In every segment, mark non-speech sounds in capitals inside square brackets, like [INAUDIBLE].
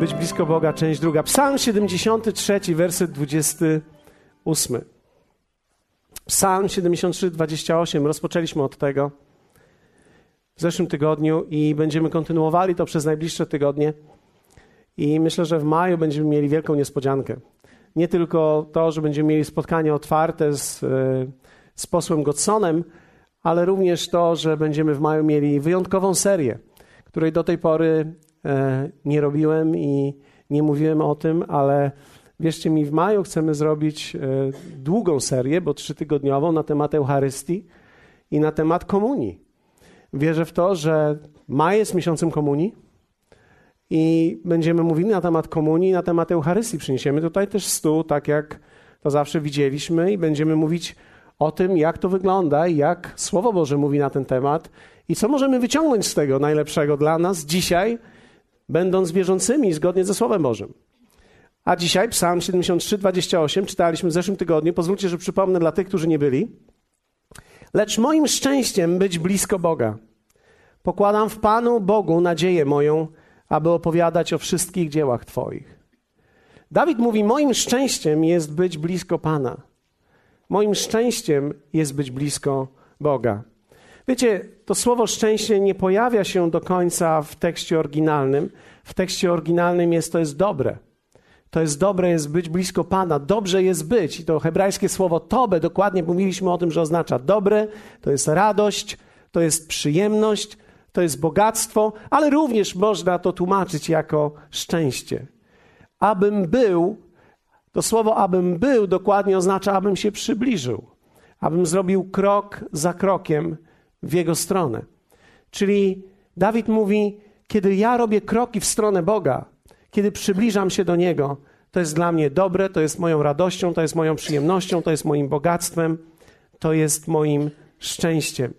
Być blisko Boga, część druga. Psalm 73, werset 28. Psalm 73, 28. Rozpoczęliśmy od tego w zeszłym tygodniu i będziemy kontynuowali to przez najbliższe tygodnie. I myślę, że w maju będziemy mieli wielką niespodziankę. Nie tylko to, że będziemy mieli spotkanie otwarte z, e, z posłem Godsonem, ale również to, że będziemy w maju mieli wyjątkową serię, której do tej pory nie robiłem i nie mówiłem o tym, ale wierzcie mi, w maju chcemy zrobić e, długą serię, bo trzytygodniową na temat Eucharystii i na temat komunii. Wierzę w to, że maj jest miesiącem komunii i będziemy mówili na temat komunii, na temat Eucharystii. Przyniesiemy tutaj też stół, tak jak to zawsze widzieliśmy, i będziemy mówić o tym, jak to wygląda i jak Słowo Boże mówi na ten temat i co możemy wyciągnąć z tego najlepszego dla nas dzisiaj, będąc wierzącymi zgodnie ze Słowem Bożym. A dzisiaj Psalm 73, 28 czytaliśmy w zeszłym tygodniu. Pozwólcie, że przypomnę dla tych, którzy nie byli. Lecz moim szczęściem być blisko Boga. Pokładam w Panu Bogu nadzieję moją, aby opowiadać o wszystkich dziełach Twoich. Dawid mówi: Moim szczęściem jest być blisko Pana. Moim szczęściem jest być blisko Boga. Wiecie, to słowo szczęście nie pojawia się do końca w tekście oryginalnym. W tekście oryginalnym jest to jest dobre. To jest dobre jest być blisko Pana, dobrze jest być. I to hebrajskie słowo tobe, dokładnie mówiliśmy o tym, że oznacza dobre, to jest radość, to jest przyjemność, to jest bogactwo, ale również można to tłumaczyć jako szczęście. Abym był, to słowo abym był dokładnie oznacza, abym się przybliżył, abym zrobił krok za krokiem w jego stronę. Czyli Dawid mówi, kiedy ja robię kroki w stronę Boga, kiedy przybliżam się do Niego, to jest dla mnie dobre, to jest moją radością, to jest moją przyjemnością, to jest moim bogactwem, to jest moim szczęściem.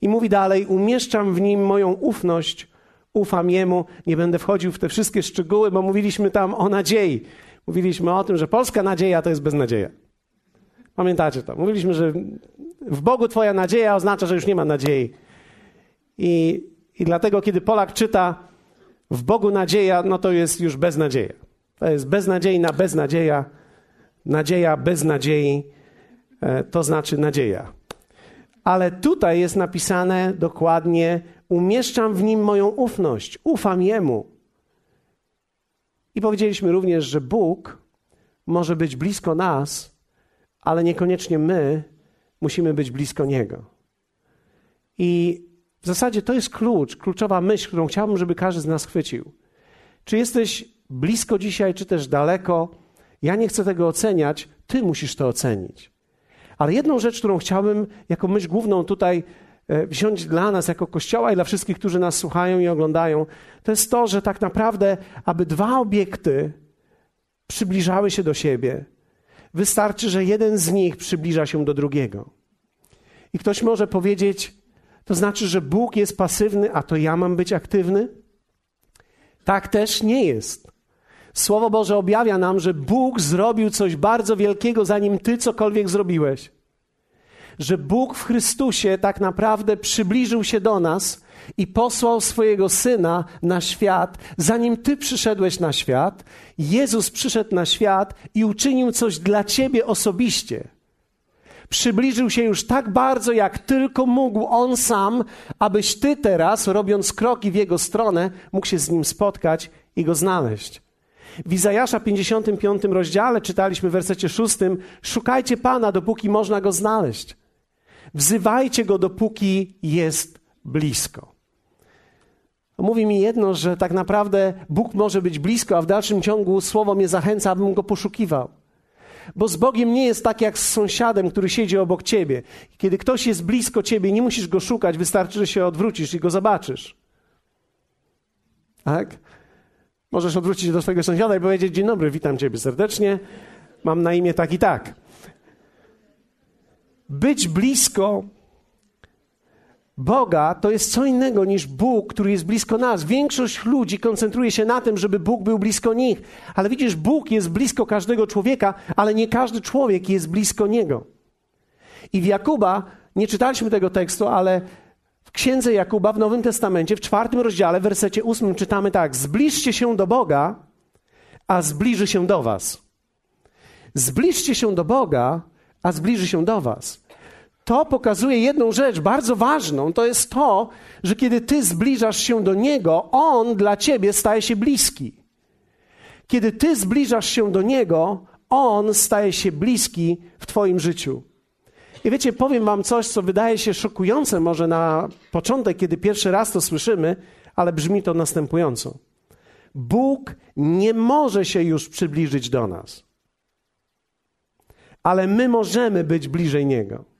I mówi dalej: Umieszczam w nim moją ufność, ufam jemu. Nie będę wchodził w te wszystkie szczegóły, bo mówiliśmy tam o nadziei. Mówiliśmy o tym, że polska nadzieja to jest beznadzieja. Pamiętacie to? Mówiliśmy, że w Bogu Twoja nadzieja oznacza, że już nie ma nadziei. I, i dlatego, kiedy Polak czyta w Bogu nadzieja, no to jest już beznadzieja. To jest beznadziejna beznadzieja. Nadzieja bez nadziei e, to znaczy nadzieja. Ale tutaj jest napisane dokładnie: umieszczam w nim moją ufność, ufam jemu. I powiedzieliśmy również, że Bóg może być blisko nas, ale niekoniecznie my musimy być blisko Niego. I w zasadzie to jest klucz, kluczowa myśl, którą chciałbym, żeby każdy z nas chwycił. Czy jesteś blisko dzisiaj, czy też daleko? Ja nie chcę tego oceniać, ty musisz to ocenić. Ale jedną rzecz, którą chciałbym jako myśl główną tutaj e, wziąć dla nas, jako Kościoła i dla wszystkich, którzy nas słuchają i oglądają, to jest to, że tak naprawdę, aby dwa obiekty przybliżały się do siebie, wystarczy, że jeden z nich przybliża się do drugiego. I ktoś może powiedzieć, to znaczy, że Bóg jest pasywny, a to ja mam być aktywny? Tak też nie jest. Słowo Boże objawia nam, że Bóg zrobił coś bardzo wielkiego, zanim ty cokolwiek zrobiłeś. Że Bóg w Chrystusie tak naprawdę przybliżył się do nas i posłał swojego syna na świat, zanim ty przyszedłeś na świat. Jezus przyszedł na świat i uczynił coś dla ciebie osobiście. Przybliżył się już tak bardzo, jak tylko mógł on sam, abyś ty teraz, robiąc kroki w jego stronę, mógł się z nim spotkać i go znaleźć. W Izajasza 55 rozdziale czytaliśmy w wersecie 6: Szukajcie Pana, dopóki można go znaleźć. Wzywajcie go, dopóki jest blisko. Mówi mi jedno, że tak naprawdę Bóg może być blisko, a w dalszym ciągu słowo mnie zachęca, abym go poszukiwał. Bo z Bogiem nie jest tak jak z sąsiadem, który siedzi obok ciebie. Kiedy ktoś jest blisko ciebie, nie musisz go szukać, wystarczy, że się odwrócisz i go zobaczysz. Tak? Możesz odwrócić się do swojego sąsiada i powiedzieć: Dzień dobry, witam ciebie serdecznie. Mam na imię tak i tak. Być blisko Boga to jest co innego niż Bóg, który jest blisko nas. Większość ludzi koncentruje się na tym, żeby Bóg był blisko nich. Ale widzisz, Bóg jest blisko każdego człowieka, ale nie każdy człowiek jest blisko Niego. I w Jakuba, nie czytaliśmy tego tekstu, ale księdze Jakuba w Nowym Testamencie, w czwartym rozdziale, w wersecie ósmym czytamy tak: Zbliżcie się do Boga, a zbliży się do Was. Zbliżcie się do Boga, a zbliży się do Was. To pokazuje jedną rzecz bardzo ważną. To jest to, że kiedy Ty zbliżasz się do Niego, On dla Ciebie staje się bliski. Kiedy Ty zbliżasz się do Niego, On staje się bliski w Twoim życiu. I wiecie, powiem Wam coś, co wydaje się szokujące może na początek, kiedy pierwszy raz to słyszymy, ale brzmi to następująco. Bóg nie może się już przybliżyć do nas, ale my możemy być bliżej Niego.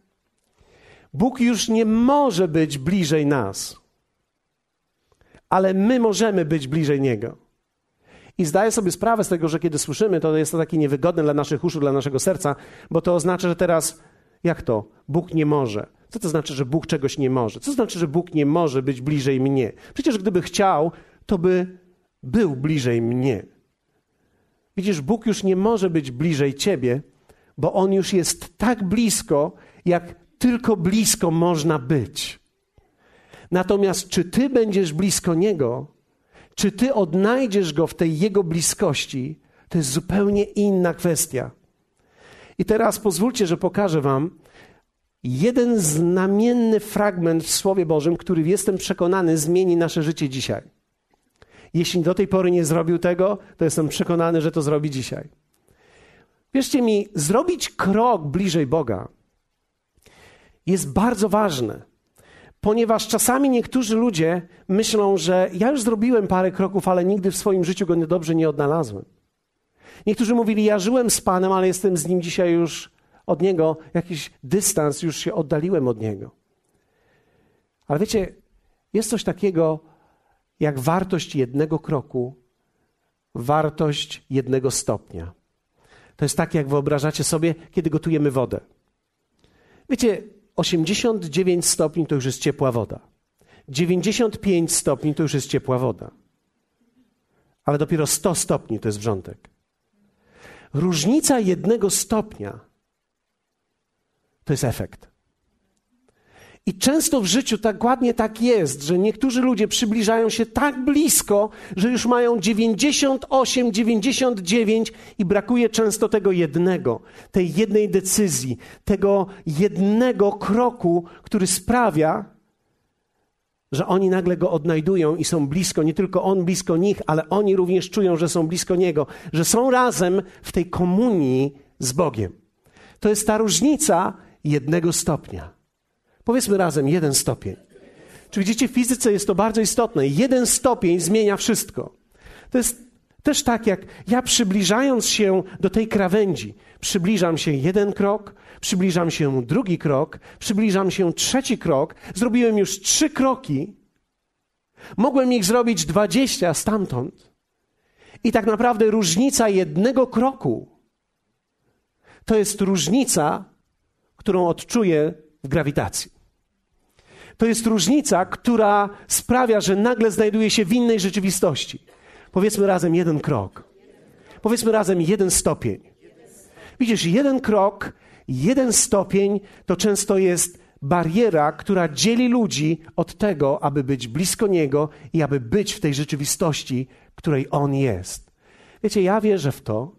Bóg już nie może być bliżej nas, ale my możemy być bliżej Niego. I zdaję sobie sprawę z tego, że kiedy słyszymy, to jest to takie niewygodne dla naszych uszu, dla naszego serca, bo to oznacza, że teraz jak to? Bóg nie może. Co to znaczy, że Bóg czegoś nie może? Co to znaczy, że Bóg nie może być bliżej mnie? Przecież gdyby chciał, to by był bliżej mnie. Widzisz, Bóg już nie może być bliżej ciebie, bo On już jest tak blisko, jak tylko blisko można być. Natomiast czy ty będziesz blisko Niego, czy ty odnajdziesz Go w tej Jego bliskości, to jest zupełnie inna kwestia. I teraz pozwólcie, że pokażę Wam jeden znamienny fragment w Słowie Bożym, który jestem przekonany zmieni nasze życie dzisiaj. Jeśli do tej pory nie zrobił tego, to jestem przekonany, że to zrobi dzisiaj. Wierzcie mi, zrobić krok bliżej Boga jest bardzo ważne, ponieważ czasami niektórzy ludzie myślą, że ja już zrobiłem parę kroków, ale nigdy w swoim życiu go dobrze nie odnalazłem. Niektórzy mówili, ja żyłem z Panem, ale jestem z Nim dzisiaj już od Niego, jakiś dystans, już się oddaliłem od Niego. Ale wiecie, jest coś takiego jak wartość jednego kroku, wartość jednego stopnia. To jest tak, jak wyobrażacie sobie, kiedy gotujemy wodę. Wiecie, 89 stopni to już jest ciepła woda. 95 stopni to już jest ciepła woda. Ale dopiero 100 stopni to jest wrzątek. Różnica jednego stopnia to jest efekt. I często w życiu tak ładnie tak jest, że niektórzy ludzie przybliżają się tak blisko, że już mają 98, 99 i brakuje często tego jednego, tej jednej decyzji, tego jednego kroku, który sprawia, że oni nagle go odnajdują i są blisko, nie tylko on blisko nich, ale oni również czują, że są blisko niego, że są razem w tej komunii z Bogiem. To jest ta różnica jednego stopnia. Powiedzmy razem jeden stopień. Czy widzicie, w fizyce jest to bardzo istotne. Jeden stopień zmienia wszystko. To jest też tak, jak ja przybliżając się do tej krawędzi, przybliżam się jeden krok, przybliżam się drugi krok, przybliżam się trzeci krok, zrobiłem już trzy kroki, mogłem ich zrobić dwadzieścia stamtąd. I tak naprawdę różnica jednego kroku to jest różnica, którą odczuję w grawitacji. To jest różnica, która sprawia, że nagle znajduję się w innej rzeczywistości. Powiedzmy razem jeden krok. Powiedzmy razem jeden stopień. Widzisz, jeden krok, jeden stopień to często jest bariera, która dzieli ludzi od tego, aby być blisko Niego i aby być w tej rzeczywistości, której On jest. Wiecie, ja wierzę w to,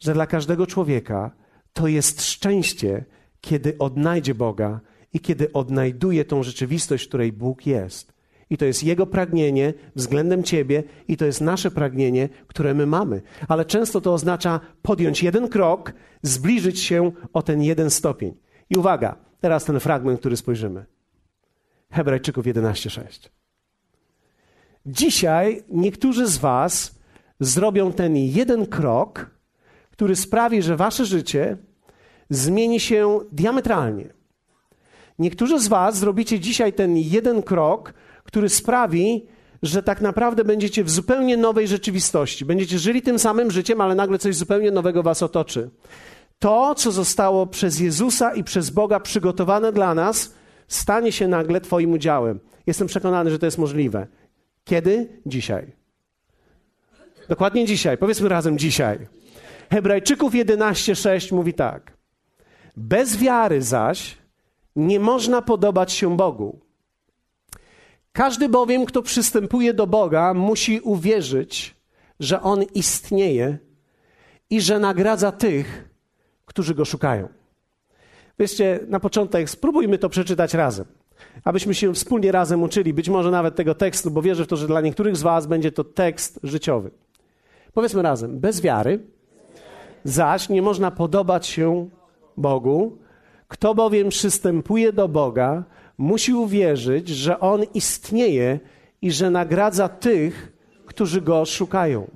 że dla każdego człowieka to jest szczęście, kiedy odnajdzie Boga i kiedy odnajduje tą rzeczywistość, w której Bóg jest. I to jest Jego pragnienie względem Ciebie, i to jest nasze pragnienie, które my mamy. Ale często to oznacza podjąć jeden krok, zbliżyć się o ten jeden stopień. I uwaga, teraz ten fragment, który spojrzymy. Hebrajczyków 11:6. Dzisiaj niektórzy z Was zrobią ten jeden krok, który sprawi, że Wasze życie zmieni się diametralnie. Niektórzy z Was zrobicie dzisiaj ten jeden krok, który sprawi, że tak naprawdę będziecie w zupełnie nowej rzeczywistości. Będziecie żyli tym samym życiem, ale nagle coś zupełnie nowego Was otoczy. To, co zostało przez Jezusa i przez Boga przygotowane dla nas, stanie się nagle Twoim udziałem. Jestem przekonany, że to jest możliwe. Kiedy? Dzisiaj. Dokładnie dzisiaj. Powiedzmy razem dzisiaj. Hebrajczyków 11:6 mówi tak. Bez wiary zaś nie można podobać się Bogu. Każdy bowiem, kto przystępuje do Boga, musi uwierzyć, że On istnieje i że nagradza tych, którzy Go szukają. Wiecie, na początek spróbujmy to przeczytać razem, abyśmy się wspólnie razem uczyli, być może nawet tego tekstu, bo wierzę w to, że dla niektórych z Was będzie to tekst życiowy. Powiedzmy razem, bez wiary, zaś nie można podobać się Bogu. Kto bowiem przystępuje do Boga, musi uwierzyć, że On istnieje i że nagradza tych, którzy Go szukają.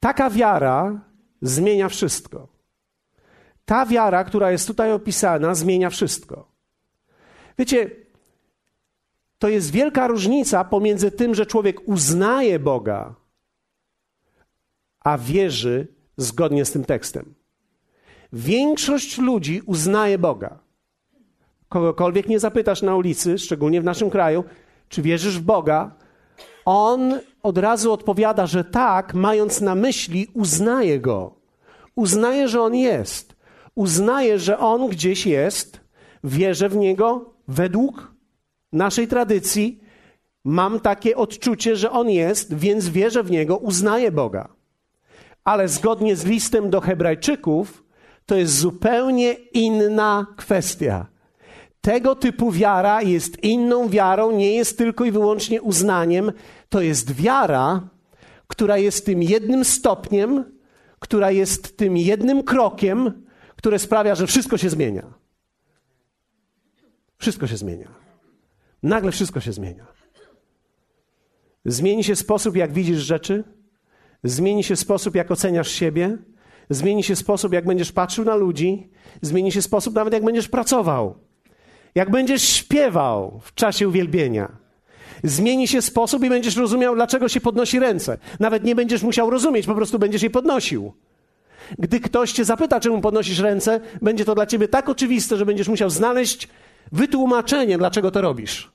Taka wiara zmienia wszystko. Ta wiara, która jest tutaj opisana, zmienia wszystko. Wiecie, to jest wielka różnica pomiędzy tym, że człowiek uznaje Boga, a wierzy zgodnie z tym tekstem. Większość ludzi uznaje Boga. Kogokolwiek nie zapytasz na ulicy, szczególnie w naszym kraju, czy wierzysz w Boga, on od razu odpowiada, że tak, mając na myśli, uznaje go. Uznaje, że on jest. Uznaje, że on gdzieś jest. Wierzę w niego według naszej tradycji. Mam takie odczucie, że on jest, więc wierzę w niego, uznaję Boga. Ale zgodnie z listem do Hebrajczyków, to jest zupełnie inna kwestia. Tego typu wiara jest inną wiarą, nie jest tylko i wyłącznie uznaniem. To jest wiara, która jest tym jednym stopniem, która jest tym jednym krokiem, które sprawia, że wszystko się zmienia. Wszystko się zmienia. Nagle wszystko się zmienia. Zmieni się sposób, jak widzisz rzeczy, zmieni się sposób, jak oceniasz siebie, zmieni się sposób, jak będziesz patrzył na ludzi, zmieni się sposób, nawet jak będziesz pracował, jak będziesz śpiewał w czasie uwielbienia. Zmieni się sposób i będziesz rozumiał, dlaczego się podnosi ręce. Nawet nie będziesz musiał rozumieć, po prostu będziesz je podnosił. Gdy ktoś cię zapyta, czemu podnosisz ręce, będzie to dla ciebie tak oczywiste, że będziesz musiał znaleźć wytłumaczenie, dlaczego to robisz.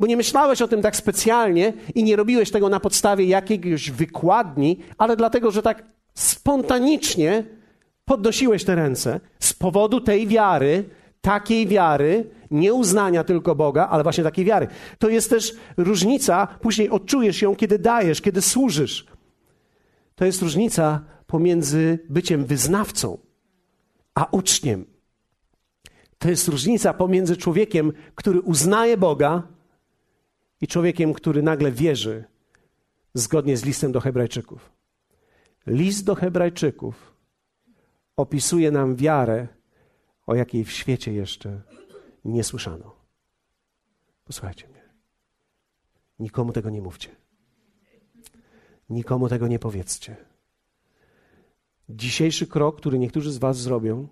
Bo nie myślałeś o tym tak specjalnie i nie robiłeś tego na podstawie jakiegoś wykładni, ale dlatego, że tak spontanicznie podnosiłeś te ręce z powodu tej wiary, takiej wiary, nie uznania tylko Boga, ale właśnie takiej wiary. To jest też różnica, później odczujesz ją, kiedy dajesz, kiedy służysz. To jest różnica pomiędzy byciem wyznawcą a uczniem. To jest różnica pomiędzy człowiekiem, który uznaje Boga i człowiekiem, który nagle wierzy zgodnie z listem do Hebrajczyków. List do Hebrajczyków opisuje nam wiarę, o jakiej w świecie jeszcze nie słyszano. Posłuchajcie mnie. Nikomu tego nie mówcie. Nikomu tego nie powiedzcie. Dzisiejszy krok, który niektórzy z Was zrobią,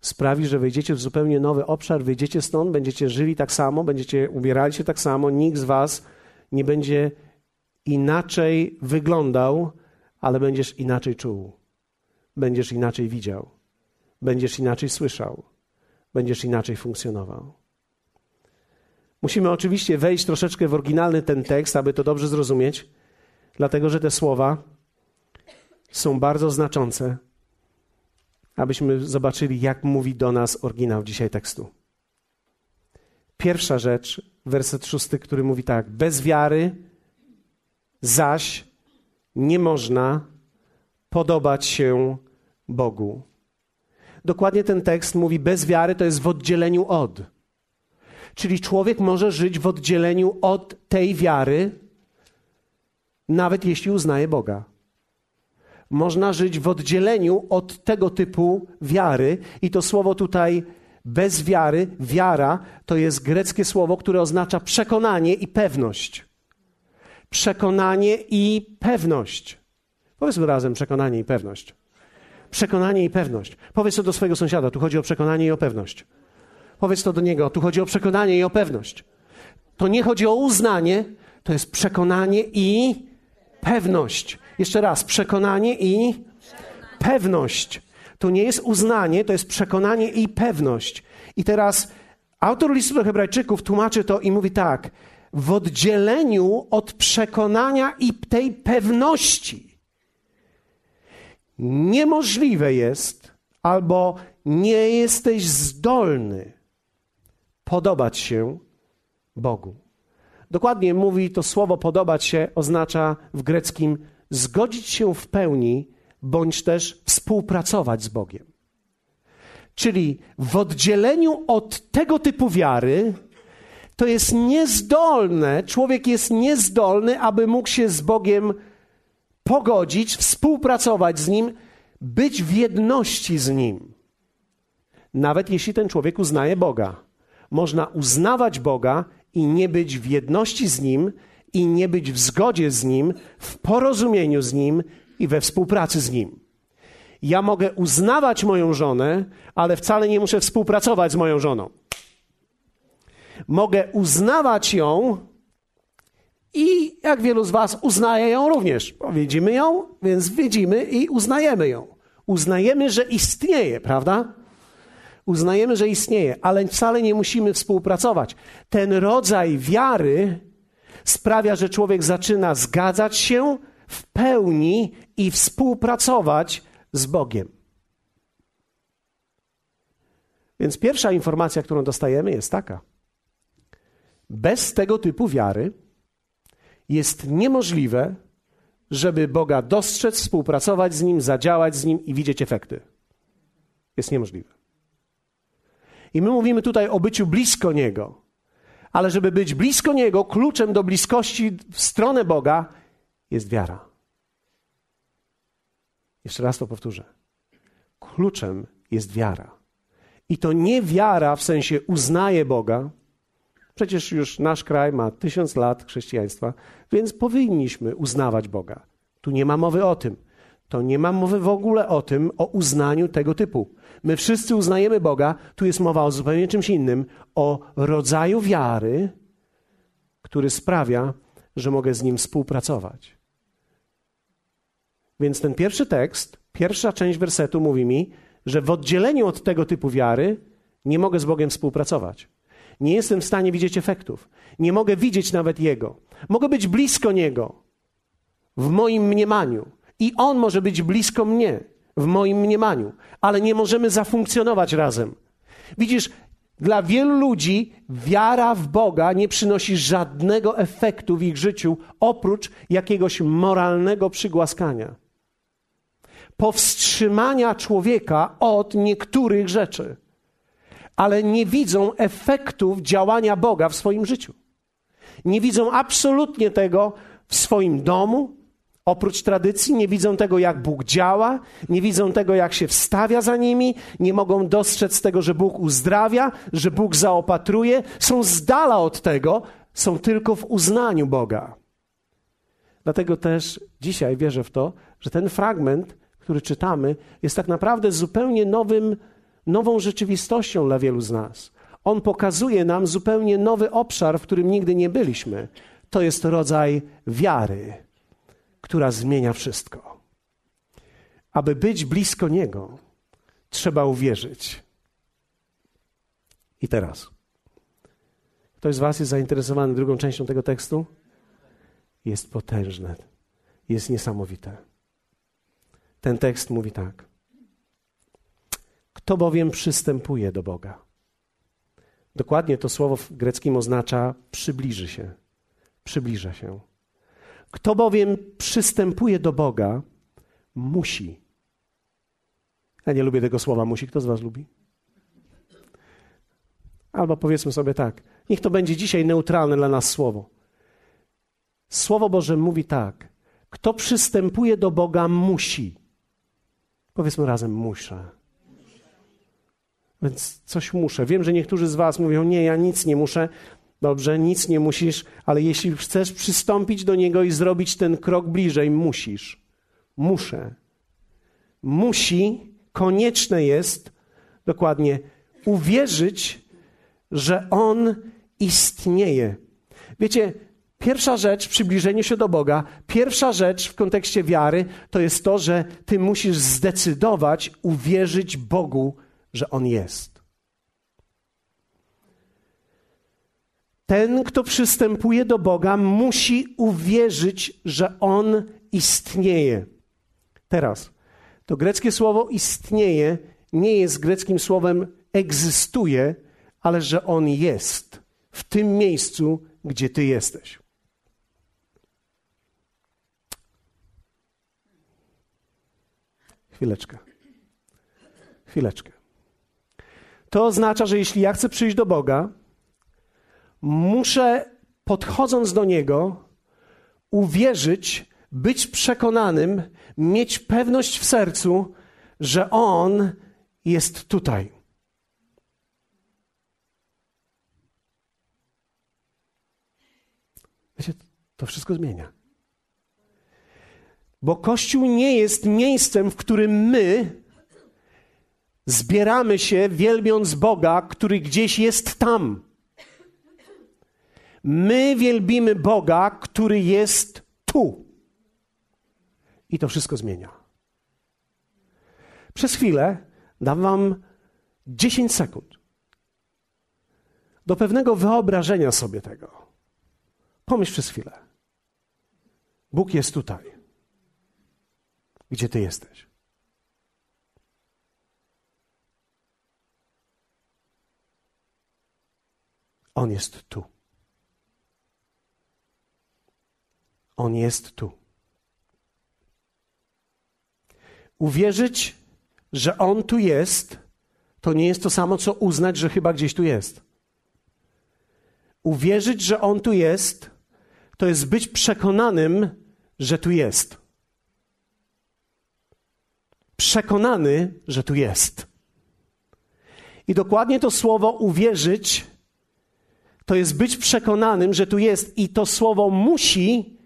sprawi, że wejdziecie w zupełnie nowy obszar, wyjdziecie stąd, będziecie żyli tak samo, będziecie ubierali się tak samo, nikt z Was nie będzie inaczej wyglądał, ale będziesz inaczej czuł, będziesz inaczej widział, będziesz inaczej słyszał, będziesz inaczej funkcjonował. Musimy oczywiście wejść troszeczkę w oryginalny ten tekst, aby to dobrze zrozumieć, dlatego że te słowa są bardzo znaczące, abyśmy zobaczyli, jak mówi do nas oryginał dzisiaj tekstu. Pierwsza rzecz, werset szósty, który mówi tak: Bez wiary zaś nie można podobać się Bogu. Dokładnie ten tekst mówi: bez wiary to jest w oddzieleniu od. Czyli człowiek może żyć w oddzieleniu od tej wiary, nawet jeśli uznaje Boga. Można żyć w oddzieleniu od tego typu wiary, i to słowo tutaj bez wiary, wiara, to jest greckie słowo, które oznacza przekonanie i pewność. Przekonanie i pewność. Powiedzmy razem przekonanie i pewność. Przekonanie i pewność. Powiedz to do swojego sąsiada, tu chodzi o przekonanie i o pewność. Powiedz to do niego, tu chodzi o przekonanie i o pewność. To nie chodzi o uznanie, to jest przekonanie i pewność. Jeszcze raz, przekonanie i pewność. To nie jest uznanie, to jest przekonanie i pewność. I teraz autor listu do Hebrajczyków tłumaczy to i mówi tak: w oddzieleniu od przekonania i tej pewności niemożliwe jest, albo nie jesteś zdolny podobać się Bogu. dokładnie mówi to słowo podobać się, oznacza w greckim zgodzić się w pełni, bądź też współpracować z Bogiem. Czyli w oddzieleniu od tego typu wiary, to jest niezdolne, człowiek jest niezdolny, aby mógł się z Bogiem pogodzić, współpracować z Nim, być w jedności z Nim. Nawet jeśli ten człowiek uznaje Boga. Można uznawać Boga i nie być w jedności z Nim, i nie być w zgodzie z Nim, w porozumieniu z Nim i we współpracy z Nim. Ja mogę uznawać moją żonę, ale wcale nie muszę współpracować z moją żoną. Mogę uznawać ją i jak wielu z Was uznaje ją również. Widzimy ją, więc widzimy i uznajemy ją. Uznajemy, że istnieje, prawda? Uznajemy, że istnieje, ale wcale nie musimy współpracować. Ten rodzaj wiary sprawia, że człowiek zaczyna zgadzać się w pełni i współpracować z Bogiem. Więc pierwsza informacja, którą dostajemy, jest taka: bez tego typu wiary jest niemożliwe, żeby Boga dostrzec, współpracować z Nim, zadziałać z Nim i widzieć efekty. Jest niemożliwe. I my mówimy tutaj o byciu blisko Niego. Ale żeby być blisko Niego, kluczem do bliskości w stronę Boga jest wiara. Jeszcze raz to powtórzę. Kluczem jest wiara. I to nie wiara w sensie uznaje Boga. Przecież już nasz kraj ma tysiąc lat chrześcijaństwa, więc powinniśmy uznawać Boga. Tu nie ma mowy o tym. To nie ma mowy w ogóle o tym, o uznaniu tego typu. My wszyscy uznajemy Boga, tu jest mowa o zupełnie czymś innym, o rodzaju wiary, który sprawia, że mogę z nim współpracować. Więc ten pierwszy tekst, pierwsza część wersetu mówi mi, że w oddzieleniu od tego typu wiary nie mogę z Bogiem współpracować. Nie jestem w stanie widzieć efektów. Nie mogę widzieć nawet Jego. Mogę być blisko Niego w moim mniemaniu i On może być blisko mnie w moim mniemaniu, ale nie możemy zafunkcjonować razem. Widzisz, dla wielu ludzi wiara w Boga nie przynosi żadnego efektu w ich życiu oprócz jakiegoś moralnego przygłaskania. Powstrzymania człowieka od niektórych rzeczy, ale nie widzą efektów działania Boga w swoim życiu. Nie widzą absolutnie tego w swoim domu, Oprócz tradycji nie widzą tego, jak Bóg działa, nie widzą tego, jak się wstawia za nimi, nie mogą dostrzec tego, że Bóg uzdrawia, że Bóg zaopatruje, są z dala od tego, są tylko w uznaniu Boga. Dlatego też dzisiaj wierzę w to, że ten fragment, który czytamy, jest tak naprawdę zupełnie nowym, nową rzeczywistością dla wielu z nas. On pokazuje nam zupełnie nowy obszar, w którym nigdy nie byliśmy. To jest rodzaj wiary która zmienia wszystko. Aby być blisko Niego, trzeba uwierzyć. I teraz. Ktoś z Was jest zainteresowany drugą częścią tego tekstu? Jest potężne, jest niesamowite. Ten tekst mówi tak. Kto bowiem przystępuje do Boga? Dokładnie to słowo w greckim oznacza przybliży się, przybliża się. Kto bowiem przystępuje do Boga, musi. Ja nie lubię tego słowa musi. Kto z Was lubi? Albo powiedzmy sobie tak. Niech to będzie dzisiaj neutralne dla nas słowo. Słowo Boże mówi tak. Kto przystępuje do Boga, musi. Powiedzmy razem, muszę. Więc coś muszę. Wiem, że niektórzy z Was mówią, nie, ja nic nie muszę. Dobrze, nic nie musisz, ale jeśli chcesz przystąpić do Niego i zrobić ten krok bliżej, musisz. Muszę. Musi, konieczne jest, dokładnie, uwierzyć, że On istnieje. Wiecie, pierwsza rzecz w przybliżeniu się do Boga, pierwsza rzecz w kontekście wiary, to jest to, że Ty musisz zdecydować, uwierzyć Bogu, że On jest. Ten, kto przystępuje do Boga, musi uwierzyć, że On istnieje. Teraz, to greckie słowo istnieje nie jest greckim słowem egzystuje, ale że On jest. W tym miejscu gdzie Ty jesteś. Chwileczkę. Chwileczkę. To oznacza, że jeśli ja chcę przyjść do Boga, muszę podchodząc do Niego, uwierzyć, być przekonanym, mieć pewność w sercu, że On jest tutaj. Wiecie, to wszystko zmienia. Bo Kościół nie jest miejscem, w którym my zbieramy się, wielbiąc Boga, który gdzieś jest tam. My wielbimy Boga, który jest tu. I to wszystko zmienia. Przez chwilę dam Wam 10 sekund do pewnego wyobrażenia sobie tego. Pomyśl przez chwilę. Bóg jest tutaj, gdzie Ty jesteś. On jest tu. On jest tu. Uwierzyć, że On tu jest, to nie jest to samo, co uznać, że chyba gdzieś tu jest. Uwierzyć, że On tu jest, to jest być przekonanym, że tu jest. Przekonany, że tu jest. I dokładnie to słowo uwierzyć to jest być przekonanym, że tu jest, i to słowo musi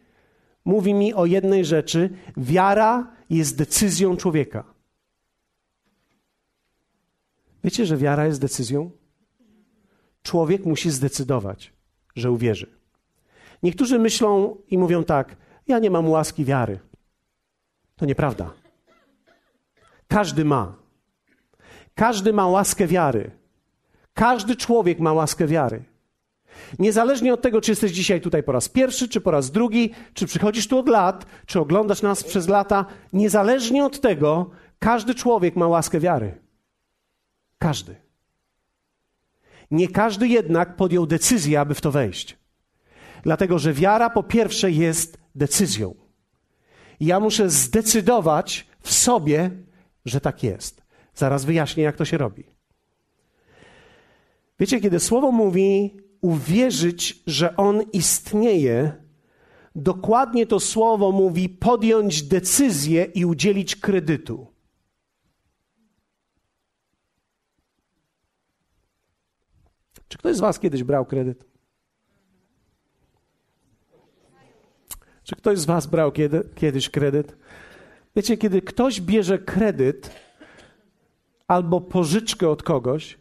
mówi mi o jednej rzeczy: wiara jest decyzją człowieka. Wiecie, że wiara jest decyzją? Człowiek musi zdecydować, że uwierzy. Niektórzy myślą i mówią tak: Ja nie mam łaski wiary. To nieprawda. Każdy ma. Każdy ma łaskę wiary. Każdy człowiek ma łaskę wiary. Niezależnie od tego, czy jesteś dzisiaj tutaj po raz pierwszy, czy po raz drugi, czy przychodzisz tu od lat, czy oglądasz nas przez lata, niezależnie od tego, każdy człowiek ma łaskę wiary. Każdy. Nie każdy jednak podjął decyzję, aby w to wejść. Dlatego, że wiara po pierwsze jest decyzją. Ja muszę zdecydować w sobie, że tak jest. Zaraz wyjaśnię, jak to się robi. Wiecie, kiedy słowo mówi, uwierzyć, że On istnieje, dokładnie to słowo mówi podjąć decyzję i udzielić kredytu. Czy ktoś z Was kiedyś brał kredyt? Czy ktoś z Was brał kiedy, kiedyś kredyt? Wiecie, kiedy ktoś bierze kredyt albo pożyczkę od kogoś,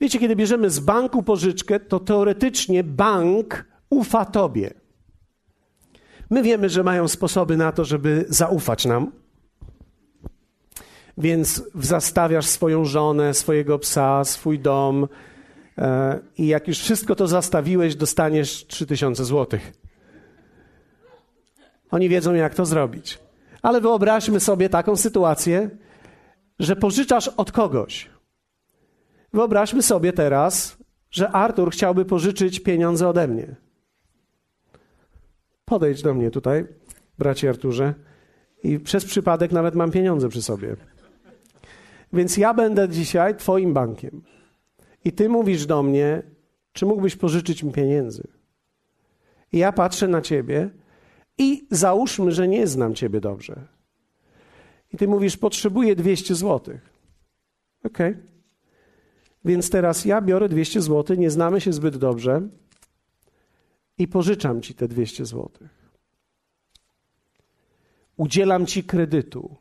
Wiecie, kiedy bierzemy z banku pożyczkę, to teoretycznie bank ufa tobie. My wiemy, że mają sposoby na to, żeby zaufać nam. Więc zastawiasz swoją żonę, swojego psa, swój dom e, i jak już wszystko to zastawiłeś, dostaniesz 3000 złotych. Oni wiedzą, jak to zrobić. Ale wyobraźmy sobie taką sytuację, że pożyczasz od kogoś. Wyobraźmy sobie teraz, że Artur chciałby pożyczyć pieniądze ode mnie. Podejdź do mnie tutaj, bracie Arturze, i przez przypadek nawet mam pieniądze przy sobie. Więc ja będę dzisiaj Twoim bankiem. I Ty mówisz do mnie, czy mógłbyś pożyczyć mi pieniędzy? I ja patrzę na Ciebie i załóżmy, że nie znam Ciebie dobrze. I Ty mówisz, potrzebuję 200 złotych. Okej. Okay. Więc teraz ja biorę 200 zł, nie znamy się zbyt dobrze i pożyczam ci te 200 zł. Udzielam ci kredytu.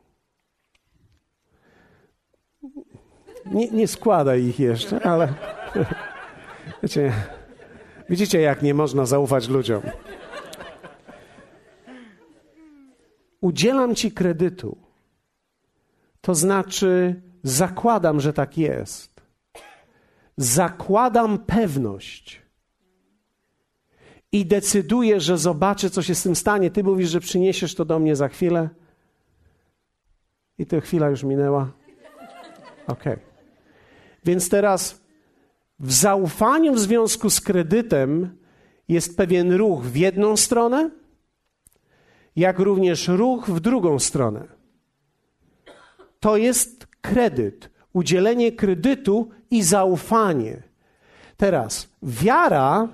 Nie, nie składaj ich jeszcze, ale [LAUGHS] wiecie, widzicie, jak nie można zaufać ludziom. Udzielam ci kredytu. To znaczy, zakładam, że tak jest zakładam pewność i decyduję, że zobaczę, co się z tym stanie. Ty mówisz, że przyniesiesz to do mnie za chwilę. I ta chwila już minęła. Ok. Więc teraz w zaufaniu w związku z kredytem jest pewien ruch w jedną stronę, jak również ruch w drugą stronę. To jest kredyt, udzielenie kredytu i zaufanie. Teraz, wiara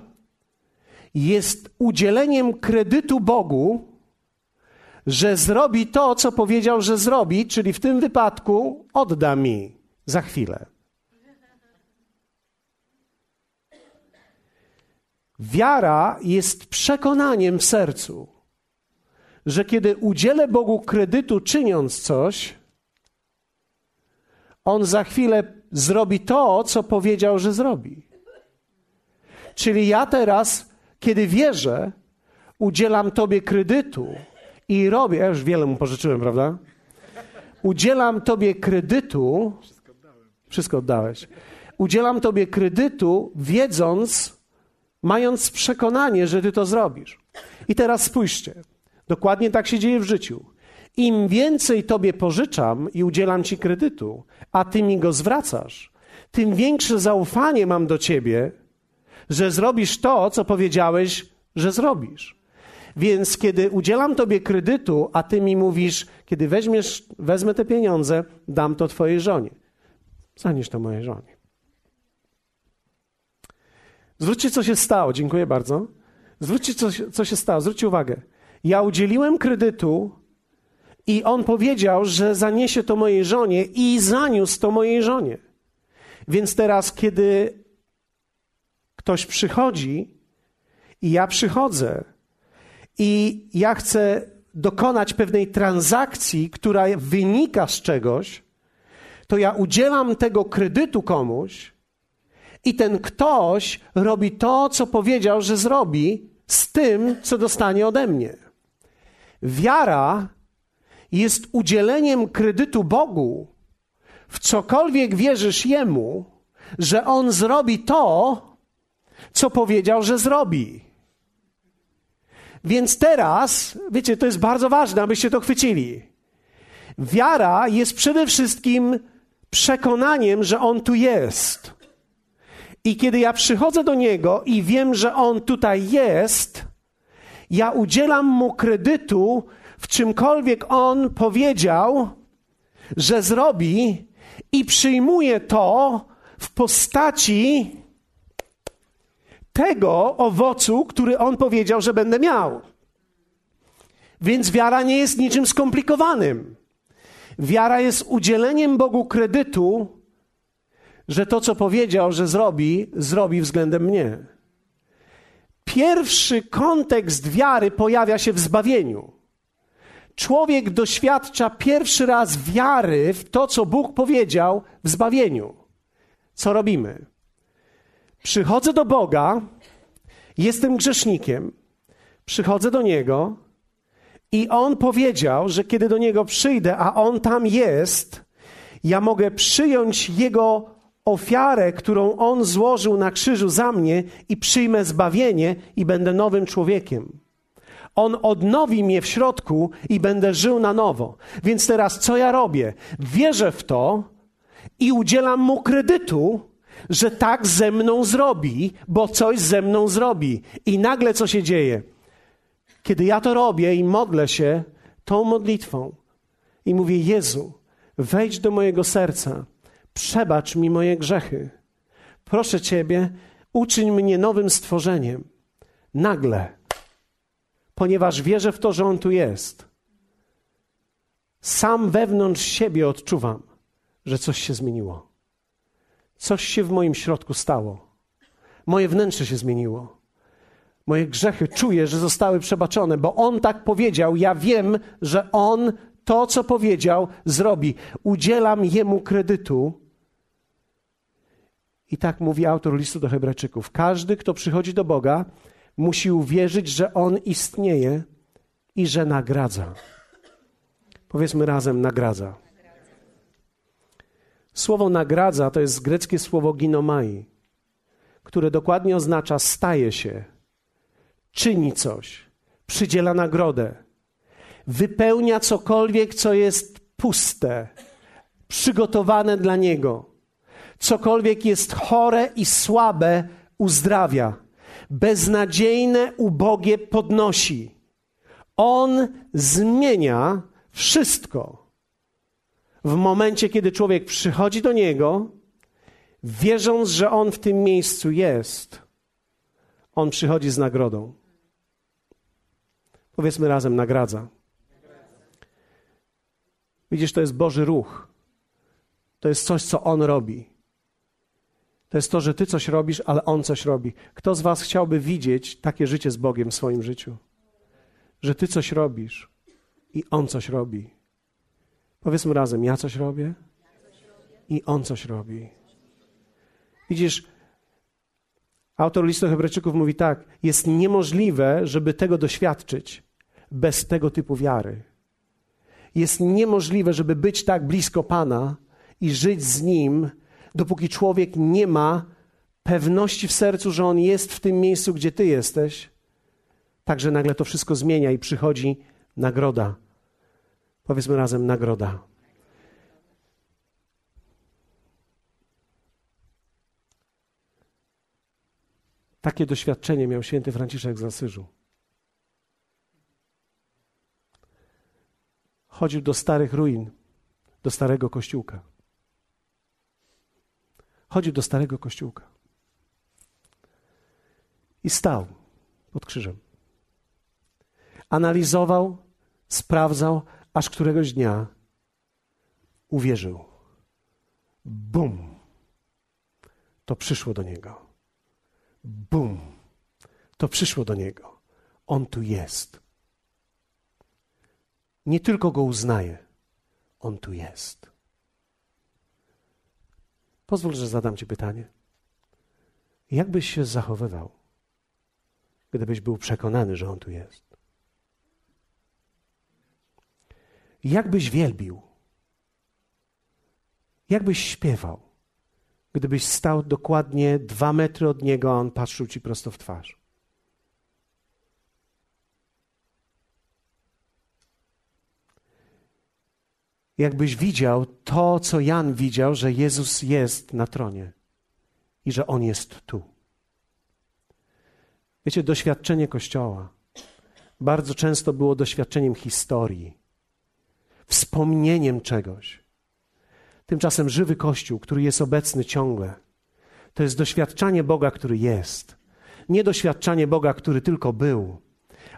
jest udzieleniem kredytu Bogu, że zrobi to, co powiedział, że zrobi, czyli w tym wypadku odda mi za chwilę. Wiara jest przekonaniem w sercu, że kiedy udzielę Bogu kredytu czyniąc coś, On za chwilę zrobi to, co powiedział, że zrobi. Czyli ja teraz, kiedy wierzę, udzielam Tobie kredytu i robię, ja już wiele mu pożyczyłem, prawda? Udzielam Tobie kredytu. Wszystko oddałeś. Udzielam Tobie kredytu, wiedząc, mając przekonanie, że Ty to zrobisz. I teraz spójrzcie. Dokładnie tak się dzieje w życiu. Im więcej Tobie pożyczam i udzielam Ci kredytu, a Ty mi go zwracasz, tym większe zaufanie mam do Ciebie, że zrobisz to, co powiedziałeś, że zrobisz. Więc kiedy udzielam Tobie kredytu, a Ty mi mówisz, kiedy weźmiesz, wezmę te pieniądze, dam to Twojej żonie. Zanieś to mojej żonie. Zwróćcie, co się stało. Dziękuję bardzo. Zwróćcie, co, co się stało. Zwróćcie uwagę. Ja udzieliłem kredytu i on powiedział, że zaniesie to mojej żonie i zaniósł to mojej żonie. Więc teraz, kiedy ktoś przychodzi i ja przychodzę i ja chcę dokonać pewnej transakcji, która wynika z czegoś, to ja udzielam tego kredytu komuś i ten ktoś robi to, co powiedział, że zrobi z tym, co dostanie ode mnie. Wiara jest udzieleniem kredytu Bogu, w cokolwiek wierzysz Jemu, że On zrobi to, co powiedział, że zrobi. Więc teraz, wiecie, to jest bardzo ważne, abyście to chwycili. Wiara jest przede wszystkim przekonaniem, że On tu jest. I kiedy ja przychodzę do Niego i wiem, że On tutaj jest, ja udzielam Mu kredytu w czymkolwiek On powiedział, że zrobi i przyjmuję to w postaci tego owocu, który On powiedział, że będę miał. Więc wiara nie jest niczym skomplikowanym. Wiara jest udzieleniem Bogu kredytu, że to, co powiedział, że zrobi, zrobi względem mnie. Pierwszy kontekst wiary pojawia się w zbawieniu. Człowiek doświadcza pierwszy raz wiary w to, co Bóg powiedział w zbawieniu. Co robimy? Przychodzę do Boga, jestem grzesznikiem, przychodzę do Niego i On powiedział, że kiedy do Niego przyjdę, a On tam jest, ja mogę przyjąć Jego ofiarę, którą On złożył na krzyżu za mnie i przyjmę zbawienie i będę nowym człowiekiem. On odnowi mnie w środku i będę żył na nowo. Więc teraz co ja robię? Wierzę w to i udzielam mu kredytu, że tak ze mną zrobi, bo coś ze mną zrobi. I nagle co się dzieje? Kiedy ja to robię i modlę się tą modlitwą i mówię: Jezu, wejdź do mojego serca, przebacz mi moje grzechy. Proszę Ciebie, uczyń mnie nowym stworzeniem. Nagle, ponieważ wierzę w to, że On tu jest, sam wewnątrz siebie odczuwam, że coś się zmieniło. Coś się w moim środku stało. Moje wnętrze się zmieniło. Moje grzechy czuję, że zostały przebaczone, bo On tak powiedział. Ja wiem, że On to, co powiedział, zrobi. Udzielam Jemu kredytu. I tak mówi autor listu do Hebrajczyków. Każdy, kto przychodzi do Boga, musi uwierzyć, że On istnieje i że nagradza. Powiedzmy razem: nagradza. Słowo nagradza to jest greckie słowo ginomai, które dokładnie oznacza staje się, czyni coś, przydziela nagrodę, wypełnia cokolwiek, co jest puste, przygotowane dla niego. Cokolwiek jest chore i słabe, uzdrawia. Beznadziejne, ubogie podnosi. On zmienia wszystko. W momencie, kiedy człowiek przychodzi do Niego, wierząc, że On w tym miejscu jest, On przychodzi z nagrodą. Powiedzmy razem, nagradza. Widzisz, to jest Boży ruch. To jest coś, co On robi. To jest to, że Ty coś robisz, ale On coś robi. Kto z Was chciałby widzieć takie życie z Bogiem w swoim życiu? Że Ty coś robisz i On coś robi. Powiedzmy razem, ja coś robię i On coś robi. Widzisz, autor listu Hebrajczyków mówi tak: jest niemożliwe, żeby tego doświadczyć bez tego typu wiary. Jest niemożliwe, żeby być tak blisko Pana i żyć z Nim, dopóki człowiek nie ma pewności w sercu, że On jest w tym miejscu, gdzie Ty jesteś. Także nagle to wszystko zmienia i przychodzi nagroda. Powiedzmy razem, nagroda. Takie doświadczenie miał święty Franciszek z Asyżu. Chodził do starych ruin, do starego kościółka. Chodził do starego kościółka. I stał pod krzyżem. Analizował, sprawdzał, aż któregoś dnia uwierzył. Bum! To przyszło do niego bum, to przyszło do niego. On tu jest. Nie tylko go uznaje, on tu jest. Pozwól, że zadam Ci pytanie. Jak byś się zachowywał, gdybyś był przekonany, że on tu jest? Jak byś wielbił? Jak byś śpiewał? gdybyś stał dokładnie dwa metry od niego, a on patrzył ci prosto w twarz. Jakbyś widział to, co Jan widział, że Jezus jest na tronie i że on jest tu. Wiecie, doświadczenie Kościoła bardzo często było doświadczeniem historii, wspomnieniem czegoś. Tymczasem żywy Kościół, który jest obecny ciągle, to jest doświadczanie Boga, który jest. Nie doświadczanie Boga, który tylko był,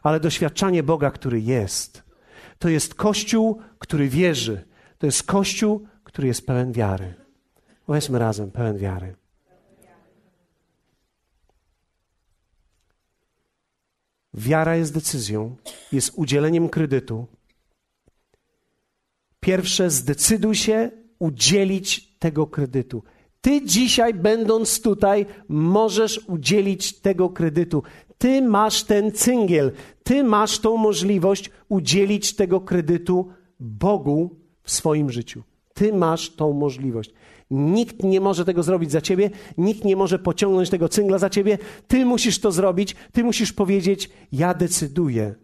ale doświadczanie Boga, który jest. To jest Kościół, który wierzy. To jest Kościół, który jest pełen wiary. Powiedzmy razem, pełen wiary. Wiara jest decyzją, jest udzieleniem kredytu. Pierwsze, zdecyduj się udzielić tego kredytu. Ty dzisiaj, będąc tutaj, możesz udzielić tego kredytu. Ty masz ten cyngiel, ty masz tą możliwość udzielić tego kredytu Bogu w swoim życiu. Ty masz tą możliwość. Nikt nie może tego zrobić za ciebie, nikt nie może pociągnąć tego cyngla za ciebie. Ty musisz to zrobić, ty musisz powiedzieć: Ja decyduję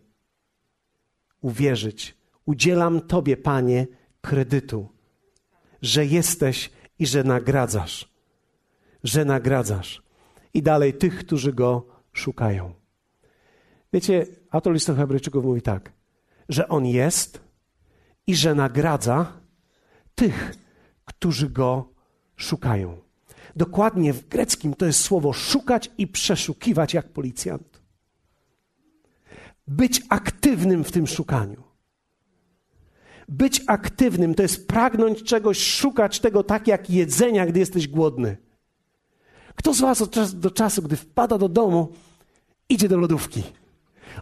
uwierzyć. Udzielam Tobie, Panie, kredytu że jesteś i że nagradzasz. Że nagradzasz. I dalej tych, którzy go szukają. Wiecie, autor listu Hebrajczyków mówi tak, że on jest i że nagradza tych, którzy go szukają. Dokładnie w greckim to jest słowo szukać i przeszukiwać jak policjant. Być aktywnym w tym szukaniu. Być aktywnym to jest pragnąć czegoś, szukać tego tak jak jedzenia, gdy jesteś głodny. Kto z Was od czasu do czasu, gdy wpada do domu, idzie do lodówki?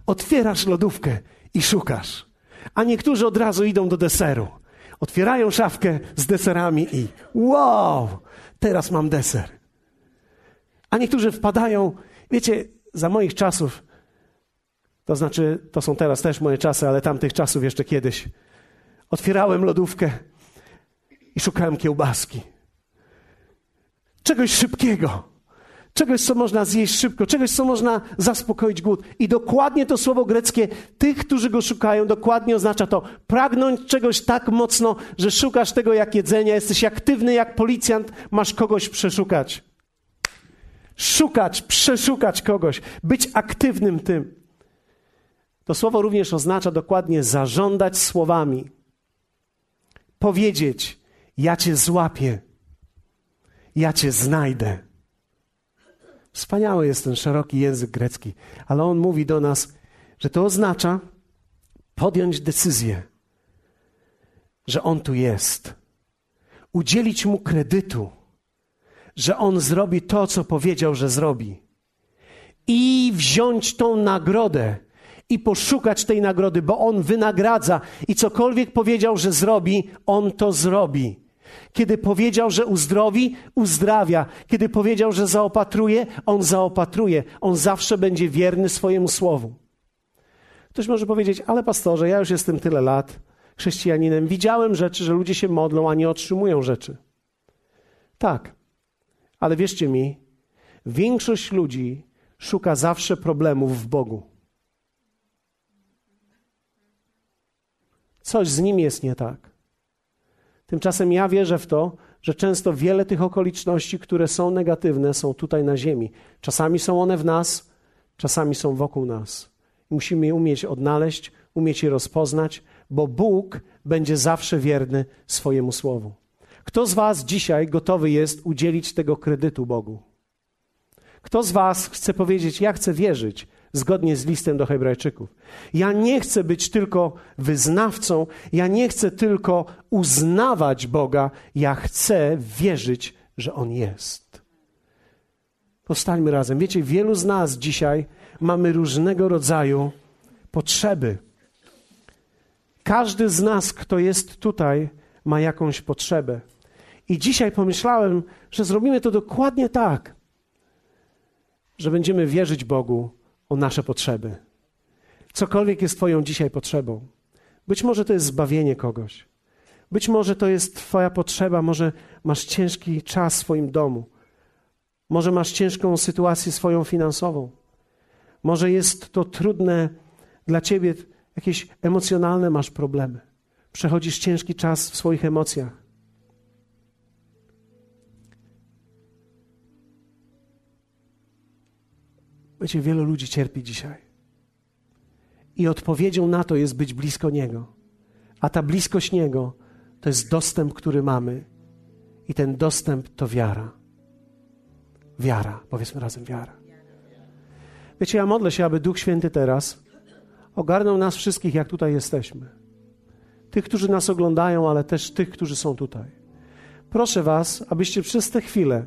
Otwierasz lodówkę i szukasz. A niektórzy od razu idą do deseru. Otwierają szafkę z deserami i wow, teraz mam deser. A niektórzy wpadają, wiecie, za moich czasów, to znaczy, to są teraz też moje czasy, ale tamtych czasów jeszcze kiedyś Otwierałem lodówkę i szukałem kiełbaski. Czegoś szybkiego. Czegoś, co można zjeść szybko, czegoś, co można zaspokoić głód. I dokładnie to słowo greckie, tych, którzy go szukają, dokładnie oznacza to pragnąć czegoś tak mocno, że szukasz tego jak jedzenia, jesteś aktywny jak policjant, masz kogoś przeszukać. szukać, przeszukać kogoś, być aktywnym tym. To słowo również oznacza dokładnie zażądać słowami. Powiedzieć: Ja cię złapię, ja cię znajdę. Wspaniały jest ten szeroki język grecki, ale on mówi do nas, że to oznacza podjąć decyzję, że on tu jest, udzielić mu kredytu, że on zrobi to, co powiedział, że zrobi, i wziąć tą nagrodę i poszukać tej nagrody, bo on wynagradza i cokolwiek powiedział, że zrobi, on to zrobi. Kiedy powiedział, że uzdrowi, uzdrawia. Kiedy powiedział, że zaopatruje, on zaopatruje. On zawsze będzie wierny swojemu słowu. Ktoś może powiedzieć, ale pastorze, ja już jestem tyle lat chrześcijaninem. Widziałem rzeczy, że ludzie się modlą, a nie otrzymują rzeczy. Tak, ale wierzcie mi, większość ludzi szuka zawsze problemów w Bogu. Coś z nim jest nie tak. Tymczasem ja wierzę w to, że często wiele tych okoliczności, które są negatywne, są tutaj na ziemi. Czasami są one w nas, czasami są wokół nas. Musimy je umieć odnaleźć, umieć je rozpoznać, bo Bóg będzie zawsze wierny swojemu słowu. Kto z Was dzisiaj gotowy jest udzielić tego kredytu Bogu? Kto z Was chce powiedzieć: Ja chcę wierzyć, zgodnie z listem do Hebrajczyków. Ja nie chcę być tylko wyznawcą, ja nie chcę tylko uznawać Boga, ja chcę wierzyć, że On jest. Powstańmy razem. Wiecie, wielu z nas dzisiaj mamy różnego rodzaju potrzeby. Każdy z nas, kto jest tutaj, ma jakąś potrzebę. I dzisiaj pomyślałem, że zrobimy to dokładnie tak, że będziemy wierzyć Bogu, o nasze potrzeby. Cokolwiek jest Twoją dzisiaj potrzebą. Być może to jest zbawienie kogoś. Być może to jest Twoja potrzeba, może masz ciężki czas w swoim domu. Może masz ciężką sytuację swoją finansową. Może jest to trudne dla Ciebie, jakieś emocjonalne masz problemy. Przechodzisz ciężki czas w swoich emocjach. Wiecie, wielu ludzi cierpi dzisiaj. I odpowiedzią na to jest być blisko Niego. A ta bliskość Niego to jest dostęp, który mamy. I ten dostęp to wiara. Wiara, powiedzmy razem, wiara. Wiecie, ja modlę się, aby Duch Święty teraz ogarnął nas wszystkich, jak tutaj jesteśmy. Tych, którzy nas oglądają, ale też tych, którzy są tutaj. Proszę Was, abyście przez tę chwilę